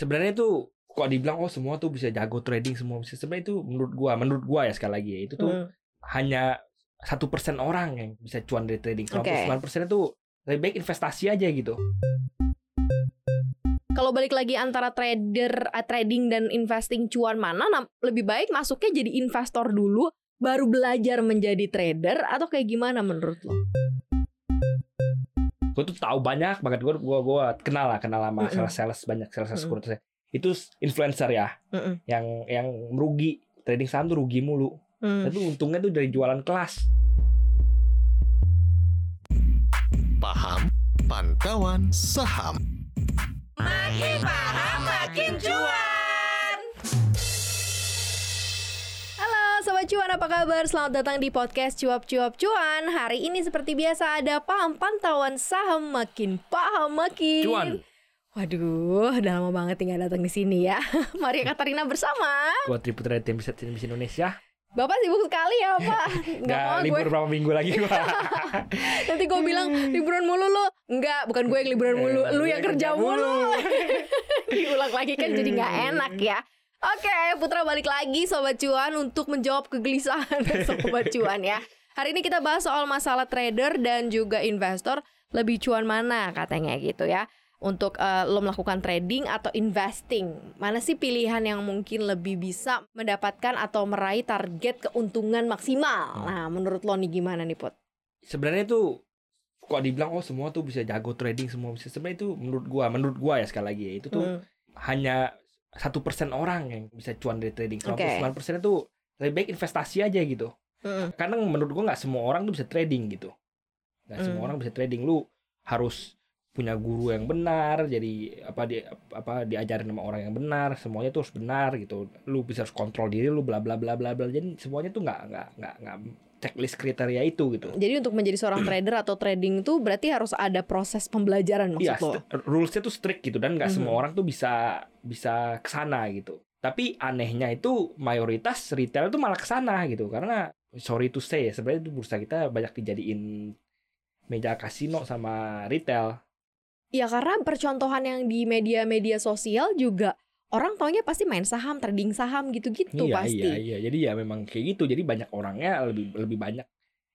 sebenarnya itu kok dibilang oh semua tuh bisa jago trading semua bisa sebenarnya itu menurut gua menurut gua ya sekali lagi ya, itu tuh Hmm. hanya satu persen orang yang bisa cuan dari trading. 99 persen itu lebih baik investasi aja gitu. Kalau balik lagi antara trader, eh, trading dan investing cuan mana, nah, lebih baik masuknya jadi investor dulu, baru belajar menjadi trader atau kayak gimana menurut lo? Gue tuh tahu banyak banget gue gua gua kenal lah kenal sama Mm-mm. sales sales banyak sales sales Mm-mm. sekuritas. Itu influencer ya Mm-mm. yang yang merugi trading saham tuh rugi mulu. Hmm. Itu untungnya tuh dari jualan kelas. Paham Pantauan Saham Makin paham makin cuan. Cuan, apa kabar? Selamat datang di podcast Cuap Cuap Cuan. Hari ini seperti biasa ada paham pantauan saham Makin paham makin. Cuan. Waduh, udah lama banget tinggal datang di sini ya. Maria Katarina bersama. Gua Triputra tim bisa tim Indonesia. Bapak sibuk sekali ya Pak. Nggak mau libur gue berapa minggu lagi gua. Nanti gue bilang liburan mulu lo Enggak, bukan gue yang liburan mulu. Lu yang kerja mulu. Diulang lagi kan jadi nggak enak ya Oke, Putra balik lagi Sobat Cuan untuk menjawab kegelisahan Sobat Cuan ya. Hari ini kita bahas soal masalah trader dan juga investor. Lebih cuan mana katanya gitu ya. Untuk eh, lo melakukan trading atau investing. Mana sih pilihan yang mungkin lebih bisa mendapatkan atau meraih target keuntungan maksimal? Nah menurut lo nih gimana nih Put? Sebenarnya itu kok dibilang oh semua tuh bisa jago trading semua bisa. Sebenarnya itu menurut gua menurut gua ya sekali lagi ya, itu tuh Hmm. hanya satu persen orang yang bisa cuan dari trading. Oke. 99 persen itu lebih baik investasi aja gitu. Mm-mm. Karena menurut gua nggak semua orang tuh bisa trading gitu. Nggak semua Hmm. orang bisa trading. Lu harus punya guru yang benar, jadi apa di apa diajarin sama orang yang benar, semuanya tuh harus benar gitu. Lu bisa harus kontrol diri lu bla bla bla bla bla. Jadi semuanya tuh nggak nggak nggak checklist kriteria itu gitu. Jadi untuk menjadi seorang trader atau trading itu berarti harus ada proses pembelajaran maksud Iya, lo? rulesnya tuh strict gitu dan nggak Mhm. semua orang tuh bisa bisa ke sana gitu. Tapi anehnya itu mayoritas retail itu malah ke sana gitu karena sorry to say sebenarnya itu bursa kita banyak dijadiin meja kasino sama retail. Ya karena percontohan yang di media-media sosial juga orang taunya pasti main saham, trading saham gitu-gitu iya pasti. iya iya. Jadi ya memang kayak gitu. Jadi banyak orangnya lebih lebih banyak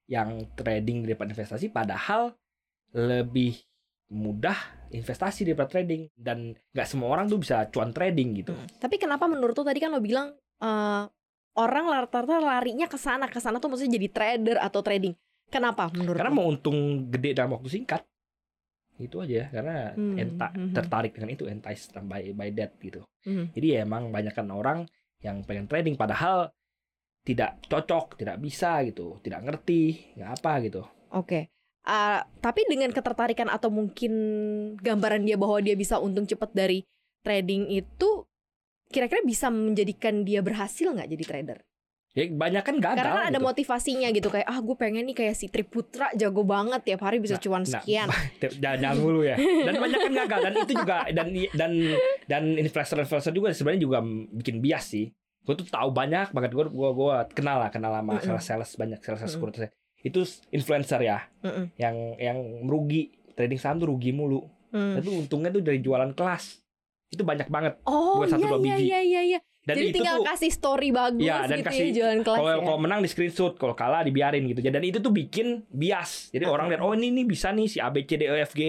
yang trading daripada investasi padahal lebih mudah investasi daripada trading dan nggak semua orang tuh bisa cuan trading gitu. Hmm. Tapi kenapa menurut lo tadi kan lo bilang eh, orang rata-rata larinya ke sana ke sana tuh maksudnya jadi trader atau trading. Kenapa menurut Karena lo? mau untung gede dalam waktu singkat. Itu aja karena Hmm, enta- hmm, tertarik dengan itu enticed by by that gitu. Hmm. Jadi ya emang banyakkan orang yang pengen trading padahal tidak cocok, tidak bisa gitu, tidak ngerti, nggak apa gitu. Oke. Ah, tapi dengan ketertarikan atau mungkin gambaran dia bahwa dia bisa untung cepat dari trading itu kira-kira bisa menjadikan dia berhasil nggak jadi trader? Ya banyak kan gagal Karena kan ada gitu. motivasinya gitu kayak ah gue pengen nih kayak si Triputra jago banget tiap hari bisa Nah, cuan nah, sekian. jangan jangan mulu ya. Dan banyak kan gagal dan itu juga dan dan dan investor-investor juga sebenarnya juga bikin bias sih. Gue tuh tahu banyak banget gue gua gua kenal lah kenal sama Mm-mm. sales-sales banyak sales Mm-mm. sekuritas. Itu influencer ya Mm-mm. yang yang merugi trading saham tuh rugi mulu. Hmm. Itu untungnya tuh dari jualan kelas. Itu banyak banget. Oh iya iya biji. iya iya iya. Dan Jadi itu tinggal tuh kasih story bagus Iya, dan gitu kasih- ya jualan kelas kalau ya. kalau menang di screenshot, kalau kalah dibiarin gitu. Dan itu tuh bikin bias. Jadi Mm-mm. orang lihat oh ini nih bisa nih si ABCDEFG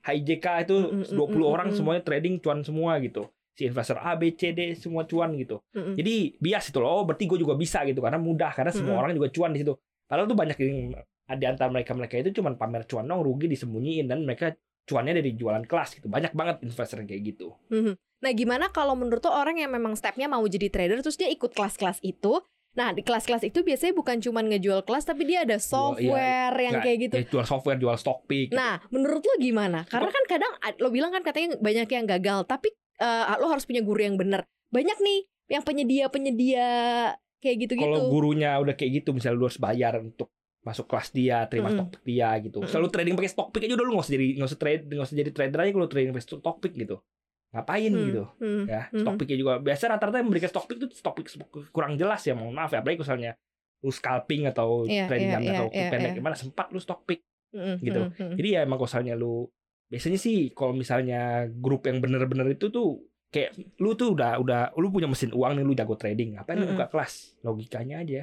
HIJK itu Mm-mm, 20 mm-mm, orang mm-mm. semuanya trading cuan semua gitu. Si investor ABCD semua cuan gitu. Mm-mm. Jadi bias itu loh. Oh, berarti gue juga bisa gitu karena mudah karena semua Mm-mm. orang juga cuan di situ. Padahal tuh banyak yang di antara mereka-mereka itu cuman pamer cuan dong, rugi disembunyiin dan mereka cuannya dari jualan kelas gitu. Banyak banget investor yang kayak gitu. Mhm. Nah, gimana kalau menurut tuh orang yang memang stepnya mau jadi trader terus dia ikut kelas-kelas itu? Nah, di kelas-kelas itu biasanya bukan cuma ngejual kelas tapi dia ada software yang Nggak, kayak gitu. Ya, jual software, jual stock pick. gitu. Nah, menurut lo gimana? Karena kan kadang ad- lo bilang kan katanya banyak yang gagal, tapi eh, lo harus punya guru yang benar. Banyak nih yang penyedia-penyedia kayak gitu-gitu. kalau gurunya udah kayak gitu misalnya lu harus bayar untuk masuk kelas dia terima Mm-mm. stock pick dia gitu Mm-mm. selalu trading pakai stock pick aja udah lu nggak usah jadi nggak usah trade nggak usah jadi trader aja kalau trading pakai stock pick gitu ngapain Hmm, gitu hmm, ya stock picknya juga biasa rata-rata yang memberikan stock pick itu stock pick kurang jelas ya mohon maaf ya apalagi misalnya lu scalping atau Iya, trading jam iya, atau iya, pendek iya. gimana sempat lu stock pick Mm, gitu. mm, mm. jadi ya emang kalau misalnya lu biasanya sih kalau misalnya grup yang bener-bener itu tuh kayak lu tuh udah udah lu punya mesin uang nih lu jago trading ngapain lu Mm-mm. buka kelas logikanya aja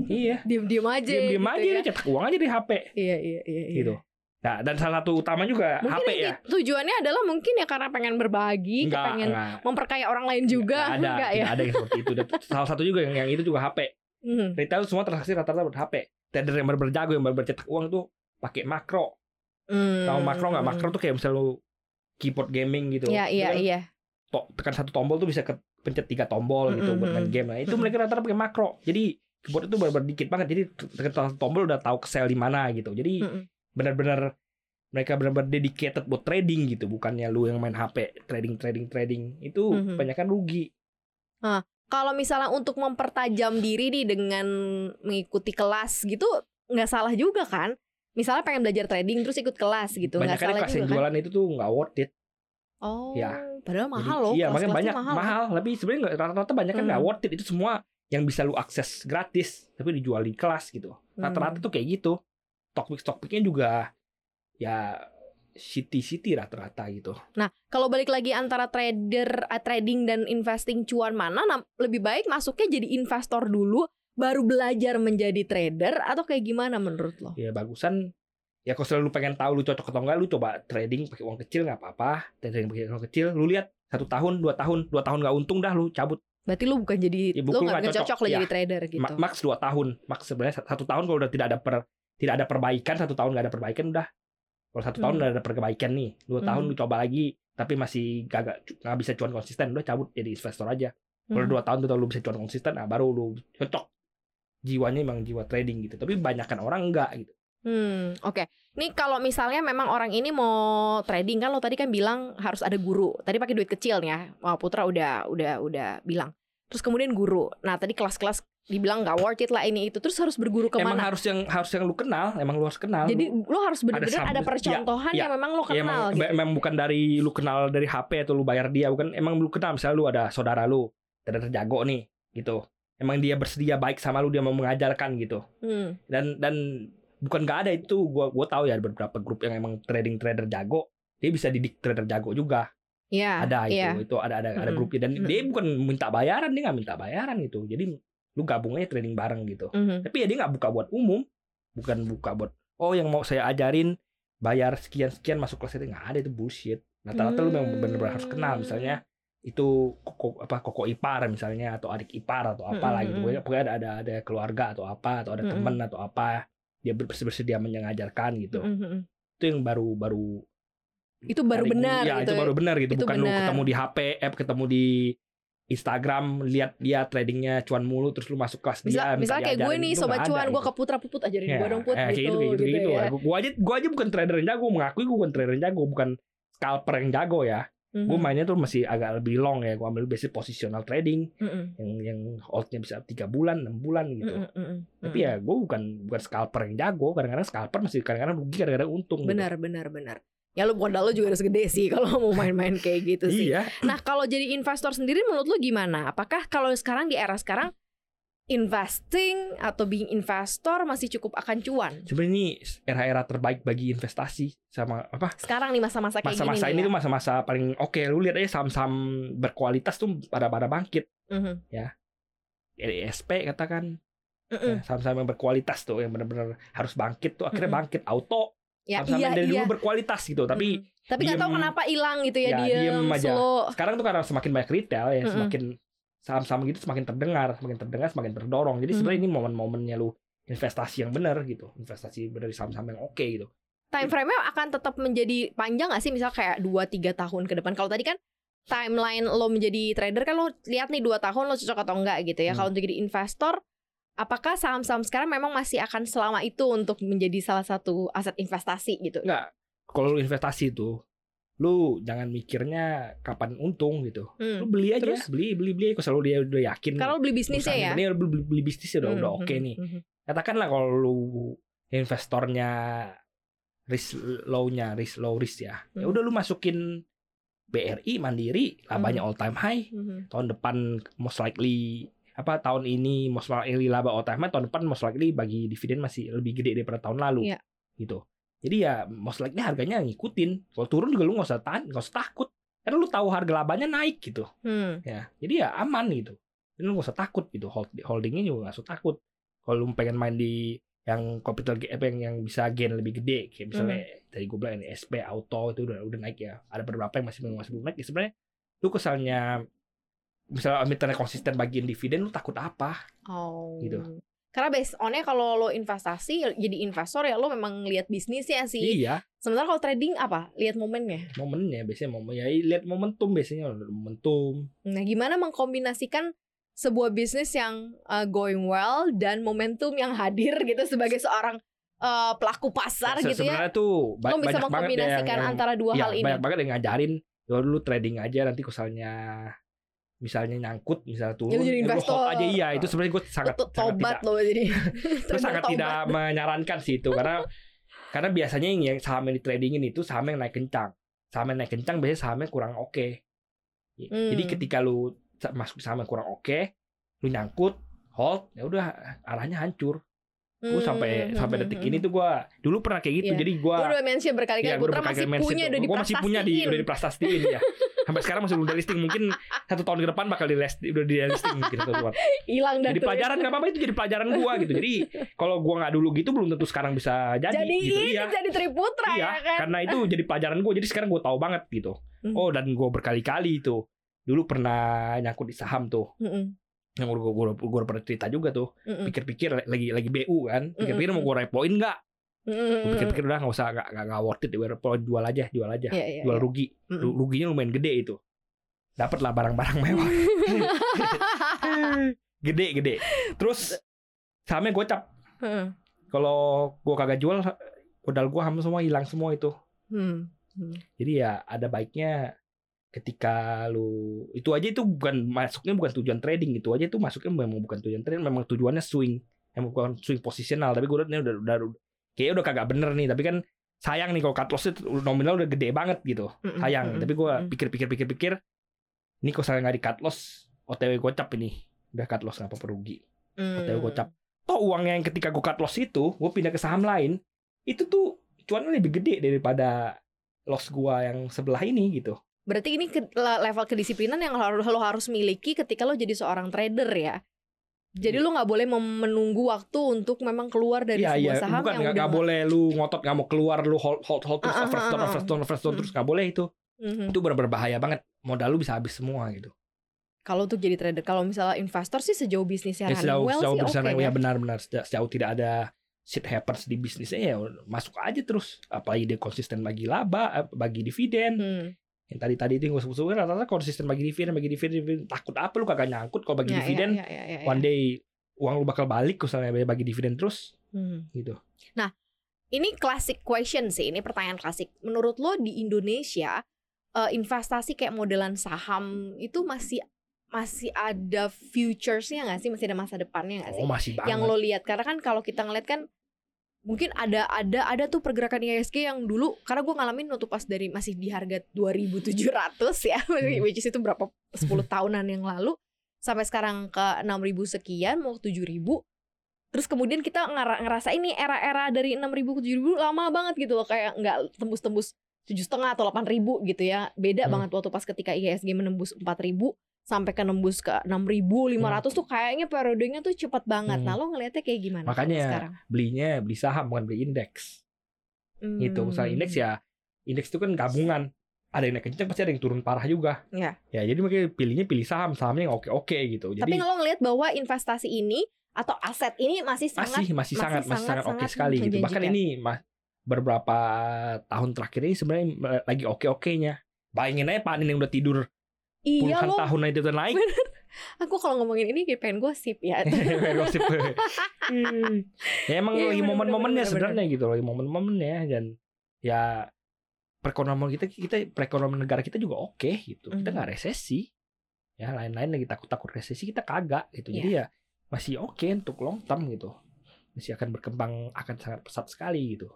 iya Diem-diem aja diam gitu aja ya. cetak uang aja di HP Iya, iya, iya. iya. gitu nah dan salah satu utama juga Mungkin HP ya tujuannya adalah mungkin ya karena pengen berbagi, enggak pengen enggak memperkaya orang lain juga, Nggak ada enggak ya? ada yang seperti itu Dan salah satu juga yang, yang itu juga HP Hmm. retail semua transaksi rata-rata ber HP trader yang benar jago yang benar cetak uang tuh pakai makro Hmm. tahu makro nggak makro tuh kayak misalnya lu keyboard gaming gitu Iya, iya, kan iya. to- tekan satu tombol tuh bisa ke pencet tiga tombol gitu Mm-mm, buat main mm-mm. game. Nah, itu mereka rata-rata pakai makro. Jadi keyboard itu benar-benar dikit banget. Jadi tekan tombol udah tahu ke sel di mana gitu. Jadi Mm-mm. benar-benar mereka benar-benar dedicated buat trading gitu, bukannya lu yang main HP trading trading trading. Itu Mhm. kebanyakan rugi. Kalau misalnya untuk mempertajam diri nih dengan mengikuti kelas gitu, nggak salah juga kan? Misalnya pengen belajar trading terus ikut kelas gitu, nggak salah kelas yang juga kan? jualan itu tuh nggak worth it. Oh, Ya. padahal mahal Jadi, loh. Iya, makanya banyak mahal. mahal, Tapi sebenarnya rata-rata banyak kan nggak Hmm. worth it. Itu semua yang bisa lu akses gratis, tapi dijual di kelas gitu. Rata-rata Hmm. tuh kayak gitu. Topik topiknya juga ya city city rata-rata gitu. Nah, kalau balik lagi antara trader, eh, trading dan investing cuan mana, nah, lebih baik masuknya jadi investor dulu, baru belajar menjadi trader atau kayak gimana menurut lo? Ya bagusan ya kalau selalu pengen tahu lu cocok atau enggak lu coba trading pakai uang kecil nggak apa-apa trading pakai uang kecil lu lihat satu tahun dua tahun dua tahun nggak untung dah lu cabut Berarti lu bukan jadi Ya, lu nggak cocok, cocok, lah ya. jadi trader gitu. Ma- max dua tahun max sebenarnya satu tahun kalau udah tidak ada per tidak ada perbaikan satu tahun nggak ada perbaikan udah kalau satu tahun Hmm. udah ada perbaikan nih dua tahun Hmm. lu coba lagi tapi masih gak nggak bisa cuan konsisten udah cabut jadi investor aja kalau Hmm. dua tahun tuh lu bisa cuan konsisten nah baru lu cocok jiwanya emang jiwa trading gitu tapi banyakan orang enggak gitu Hmm, oke. Nih kalau misalnya memang orang ini mau trading kan lo tadi kan bilang harus ada guru. Tadi pakai duit kecil nih ya. Wah, Putra udah udah udah bilang. Terus kemudian guru. Nah, tadi kelas-kelas dibilang nggak worth it lah ini itu. Terus harus berguru emang ke mana? harus yang harus yang lu kenal emang lu harus kenal Jadi Lu- harus benar-benar Ada ada, percontohan ya, yang memang lo Ya, kenal emang, gitu. emang bukan dari lu kenal dari HP atau lu bayar dia bukan emang lu kenal misalnya lu ada saudara lu trader jago nih gitu emang dia bersedia baik sama lu dia mau mengajarkan gitu Hmm. dan dan bukan gak ada itu gua gua tahu ya ada beberapa grup yang emang trading trader jago dia bisa didik trader jago juga Iya. ada itu iya. itu ada ada ada grupnya dan Mm-mm. dia bukan minta bayaran dia nggak minta bayaran gitu jadi lu gabung aja trading bareng gitu Mhm. tapi ya dia nggak buka buat umum bukan buka buat oh yang mau saya ajarin bayar sekian sekian masuk kelas itu nggak ada itu bullshit rata-rata lu memang Hmm. benar-benar harus kenal misalnya itu koko apa koko ipar misalnya atau adik ipar atau apalah gitu Mm-mm. pokoknya, pokoknya ada, ada ada keluarga atau apa atau ada Mm-mm. teman atau apa dia bersedia, mengajarkan gitu Mhm. itu yang baru baru Itu baru benar ya gitu. itu baru benar gitu Itu bukan lu benar. ketemu di HP app ketemu di Instagram lihat dia tradingnya cuan mulu terus lu masuk kelas Misal, dia misalnya kayak gue nih sobat cuan, ada gue gitu. ke Putra Puput ajarin Ya, gue dong Put eh, gitu, gitu, gitu, gitu, gitu, ya. Gua aja, gua aja bukan trader yang jago, mengakui gua bukan trader yang jago, bukan scalper yang jago ya. Mhm. Gue mainnya tuh masih agak lebih long ya. Gue ambil basic positional trading Mhm. yang yang holdnya bisa tiga bulan, enam bulan gitu. Mhm, mhm, Tapi ya gue bukan bukan scalper yang jago. Kadang-kadang scalper masih kadang-kadang rugi, kadang-kadang untung. gitu. benar benar benar. Ya lu modal lu juga harus gede sih kalau mau main-main kayak gitu sih. Iya. Nah, kalau jadi investor sendiri menurut lu gimana? Apakah kalau sekarang di era sekarang investing atau being investor masih cukup akan cuan? Sebenarnya ini era-era terbaik bagi investasi sama apa? Sekarang nih masa-masa kayak Masa-masa gini ini nih tuh masa-masa paling oke. Lu lihat aja saham-saham berkualitas tuh pada pada bangkit. ya. Mhm. ESP katakan Mhm. ya, saham-saham yang berkualitas tuh yang benar-benar harus bangkit tuh akhirnya bangkit auto Ya saham-saham iya yang dari iya. dulu berkualitas gitu tapi Mhm. tapi nggak tahu kenapa hilang gitu ya, ya, dia diem aja. slow. sekarang tuh karena semakin banyak retail ya Mm-mm. semakin saham-saham gitu semakin terdengar semakin terdengar semakin terdorong jadi sebenarnya Mm. ini momen-momennya lu investasi yang benar gitu investasi dari saham-saham yang oke gitu Time frame-nya akan tetap menjadi panjang gak sih? Misal kayak 2-3 tahun ke depan. Kalau tadi kan timeline lo menjadi trader kan lo lihat nih 2 tahun lo cocok atau enggak gitu ya. Hmm. Kalau untuk jadi investor, apakah saham-saham sekarang memang masih akan selama itu untuk menjadi salah satu aset investasi gitu? enggak kalau investasi tuh lu jangan mikirnya kapan untung gitu Hmm. lu beli aja Terus? beli beli beli kalau dia udah yakin lo beli bisnisnya ya. bener, beli, beli, beli bisnis udah udah Hmm, oke hmm, nih hmm. katakanlah kalau lu investornya risk low-nya risk low risk ya ya Hmm. udah lu masukin BRI Mandiri labanya all time high Hmm. tahun depan most likely apa tahun ini most likely laba all time high tahun depan most likely bagi dividen masih lebih gede daripada tahun lalu Iya. gitu jadi ya most likely harganya ngikutin. Kalau turun juga lu nggak usah tahan nggak usah takut. Karena lu tahu harga labanya naik gitu. Hmm. ya jadi ya aman gitu. Dan lu gak usah takut gitu. Hold holdingnya juga gak usah takut. Kalau lu pengen main di yang capital apa yang yang bisa gain lebih gede kayak misalnya tadi gue bilang ini SP auto itu udah udah naik ya. Ada beberapa yang masih masih belum naik. Ya sebenarnya lu kesalnya misalnya emitennya konsisten bagian dividen lu takut apa? Oh. Gitu. Karena based onnya kalau lo investasi jadi investor ya lo memang lihat bisnisnya sih. iya Sementara kalau trading apa? Lihat momennya. momennya biasanya momen ya lihat momentum biasanya momentum Nah, gimana mengkombinasikan sebuah bisnis yang uh, going well dan momentum yang hadir gitu sebagai seorang uh, pelaku pasar Se- gitu ya. sebenarnya tuh ba- Lo bisa ya mengkombinasikan yang antara dua Iya, hal ini. banyak banget yang ngajarin ya dulu trading aja nanti misalnya misalnya nyangkut misalnya turun Ya, jadi ya investor. aja iya itu sebenarnya gue sangat tuh sangat tobat tidak lo jadi. gue sangat tobat. tidak menyarankan sih itu karena karena biasanya yang yang saham yang di tradingin itu saham yang naik kencang saham yang naik kencang biasanya sahamnya kurang oke jadi Hmm. ketika lu masuk saham yang kurang oke lu nyangkut hold ya udah arahnya hancur gue sampai Hmm, sampai hmm, detik hmm, ini tuh gue dulu pernah kayak gitu Iya. jadi gue udah mention berkali-kali Iya, Putra gua masih punya udah tuh. Gua masih punya di udah diprastastiin ya. Sampai sekarang masih belum di listing. Mungkin satu tahun ke depan bakal di list, udah di listing gitu hilang dah Jadi pelajaran nggak apa-apa itu jadi pelajaran gua gitu. Jadi kalau gua nggak dulu gitu belum tentu sekarang bisa jadi, jadi gitu. ini Iya. jadi Triputra Iya, ya kan. karena itu jadi pelajaran gua. Jadi sekarang gua tahu banget gitu. Hmm. Oh, dan gua berkali-kali itu. Dulu pernah nyangkut di saham tuh. Mm-mm, Yang gua, gua, gua, gua pernah cerita juga tuh. Pikir-pikir lagi lagi BU kan. Pikir-pikir mau gua repoin nggak? Mm-mm, Gua pikir-pikir udah nggak usah nggak nggak worth it. Jual aja, jual aja. Iya, iya, Jual iya. rugi. Ru- ruginya lumayan gede itu dapat lah barang-barang mewah gede gede terus sahamnya gocap Heeh. kalau gua kagak jual modal gua hampir semua hilang semua itu Hmm. jadi ya ada baiknya ketika lu itu aja itu bukan masuknya bukan tujuan trading itu aja itu masuknya memang bukan tujuan trading memang tujuannya swing yang bukan swing posisional tapi gue liat ini udah udah kayaknya udah kagak bener nih tapi kan sayang nih kalau cut loss itu nominal udah gede banget gitu. Sayang mm-mm, tapi gue pikir-pikir pikir-pikir ini kalau saya nggak di cut loss OTW gocap ini udah cut loss apa rugi. Hmm. OTW gocap toh uangnya yang ketika gue cut loss itu gue pindah ke saham lain itu tuh cuannya lebih gede daripada loss gua yang sebelah ini gitu. Berarti ini ke- le- level kedisiplinan yang harus lo harus miliki ketika lo jadi seorang trader ya. Jadi lo nggak boleh menunggu waktu untuk memang keluar dari Iya sebuah iya saham bukan yang udah nggak boleh lu ngotot nggak mau keluar lu hold hold hold terus Ah, ah, overstone ah, ah. overstone overstone Hmm. terus nggak boleh itu Mhm. itu benar-benar bahaya banget modal lu bisa habis semua gitu Kalau untuk jadi trader, kalau misalnya investor sih sejauh bisnisnya ya, sejauh well sejauh sih oke bersama ya. benar-benar sejauh, sejauh tidak ada shit happens di bisnisnya ya masuk aja terus apalagi dia konsisten bagi laba eh, bagi dividen Hmm. Yang tadi tadi itu yang gue sebut rata-rata konsisten bagi dividen bagi dividen, dividen. takut apa lu kagak nyangkut kalau bagi Ya, ya, dividen ya, ya, ya, ya. one day uang lu bakal balik misalnya bagi dividen terus Hmm. gitu Ini classic question sih, ini pertanyaan klasik. Menurut lo di Indonesia eh, investasi kayak modelan saham itu masih masih ada futuresnya nggak sih? Masih ada masa depannya nggak sih? oh masih banget yang lo lihat karena kan kalau kita ngeliat kan mungkin ada ada ada tuh pergerakan IHSG yang dulu karena gue ngalamin waktu pas dari masih di harga 2.700 ya Hmm. which is itu berapa 10 tahunan yang lalu sampai sekarang ke 6.000 sekian mau 7.000 terus kemudian kita ngera- ngerasa ini era-era dari 6.000 ke 7.000 lama banget gitu loh kayak nggak tembus-tembus tujuh setengah atau 8.000 gitu ya beda Hmm. banget waktu pas ketika IHSG menembus 4.000 sampai ke nembus ke 6.500 tuh kayaknya periodenya tuh cepat banget. Hmm. Nah, lo ngelihatnya kayak gimana kalau Makanya sekarang? belinya beli saham bukan beli indeks gitu misalnya Hmm. indeks ya indeks itu kan gabungan ada yang naik kenceng pasti ada yang turun parah juga Iya. ya jadi makanya pilihnya pilih saham sahamnya yang oke oke gitu Tapi jadi lo ngelihat bahwa investasi ini atau aset ini masih sangat masih masih sangat masih sangat oke sangat sekali gitu bahkan ini mah beberapa tahun terakhir ini sebenarnya lagi oke okenya bayangin aja panin yang udah tidur iya puluhan lo. tahun aja itu naik Aku kalau ngomongin ini kayak pengen gosip ya. Gosip. Hmm. ya emang Iya, lagi bener, momen-momennya bener, bener, sebenarnya gitu lagi momen-momennya dan ya perekonomian kita kita perekonomian negara kita juga oke gitu kita Mhm. nggak resesi ya lain-lain lagi takut-takut resesi kita kagak gitu Iya. jadi ya masih oke untuk long term gitu masih akan berkembang akan sangat pesat sekali gitu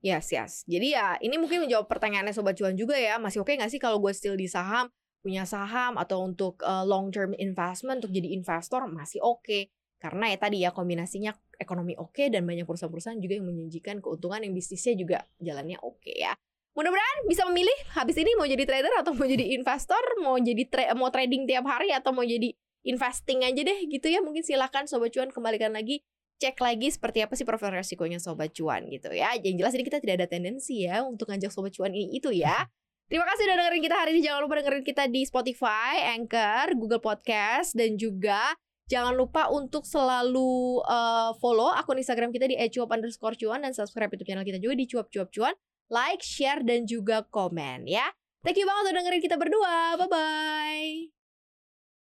Yes, yes. Jadi ya ini mungkin menjawab pertanyaannya Sobat Cuan juga ya. Masih oke nggak sih kalau gue still di saham, punya saham atau untuk uh, long term investment untuk jadi investor masih oke. Karena ya tadi ya kombinasinya ekonomi oke dan banyak perusahaan-perusahaan juga yang menjanjikan keuntungan yang bisnisnya juga jalannya oke ya. Mudah-mudahan bisa memilih habis ini mau jadi trader atau mau jadi investor, mau jadi tra- mau trading tiap hari atau mau jadi investing aja deh gitu ya. Mungkin silakan sobat cuan kembalikan lagi cek lagi seperti apa sih profil resikonya sobat cuan gitu ya. Yang jelas ini kita tidak ada tendensi ya untuk ngajak sobat cuan ini itu ya. Terima kasih udah dengerin kita hari ini. Jangan lupa dengerin kita di Spotify, Anchor, Google Podcast dan juga Jangan lupa untuk selalu uh, follow akun Instagram kita di @cuap underscore cuan dan subscribe YouTube channel kita juga di cuap cuap cuan. Like, share, dan juga komen ya. Thank you banget udah dengerin kita berdua. Bye-bye.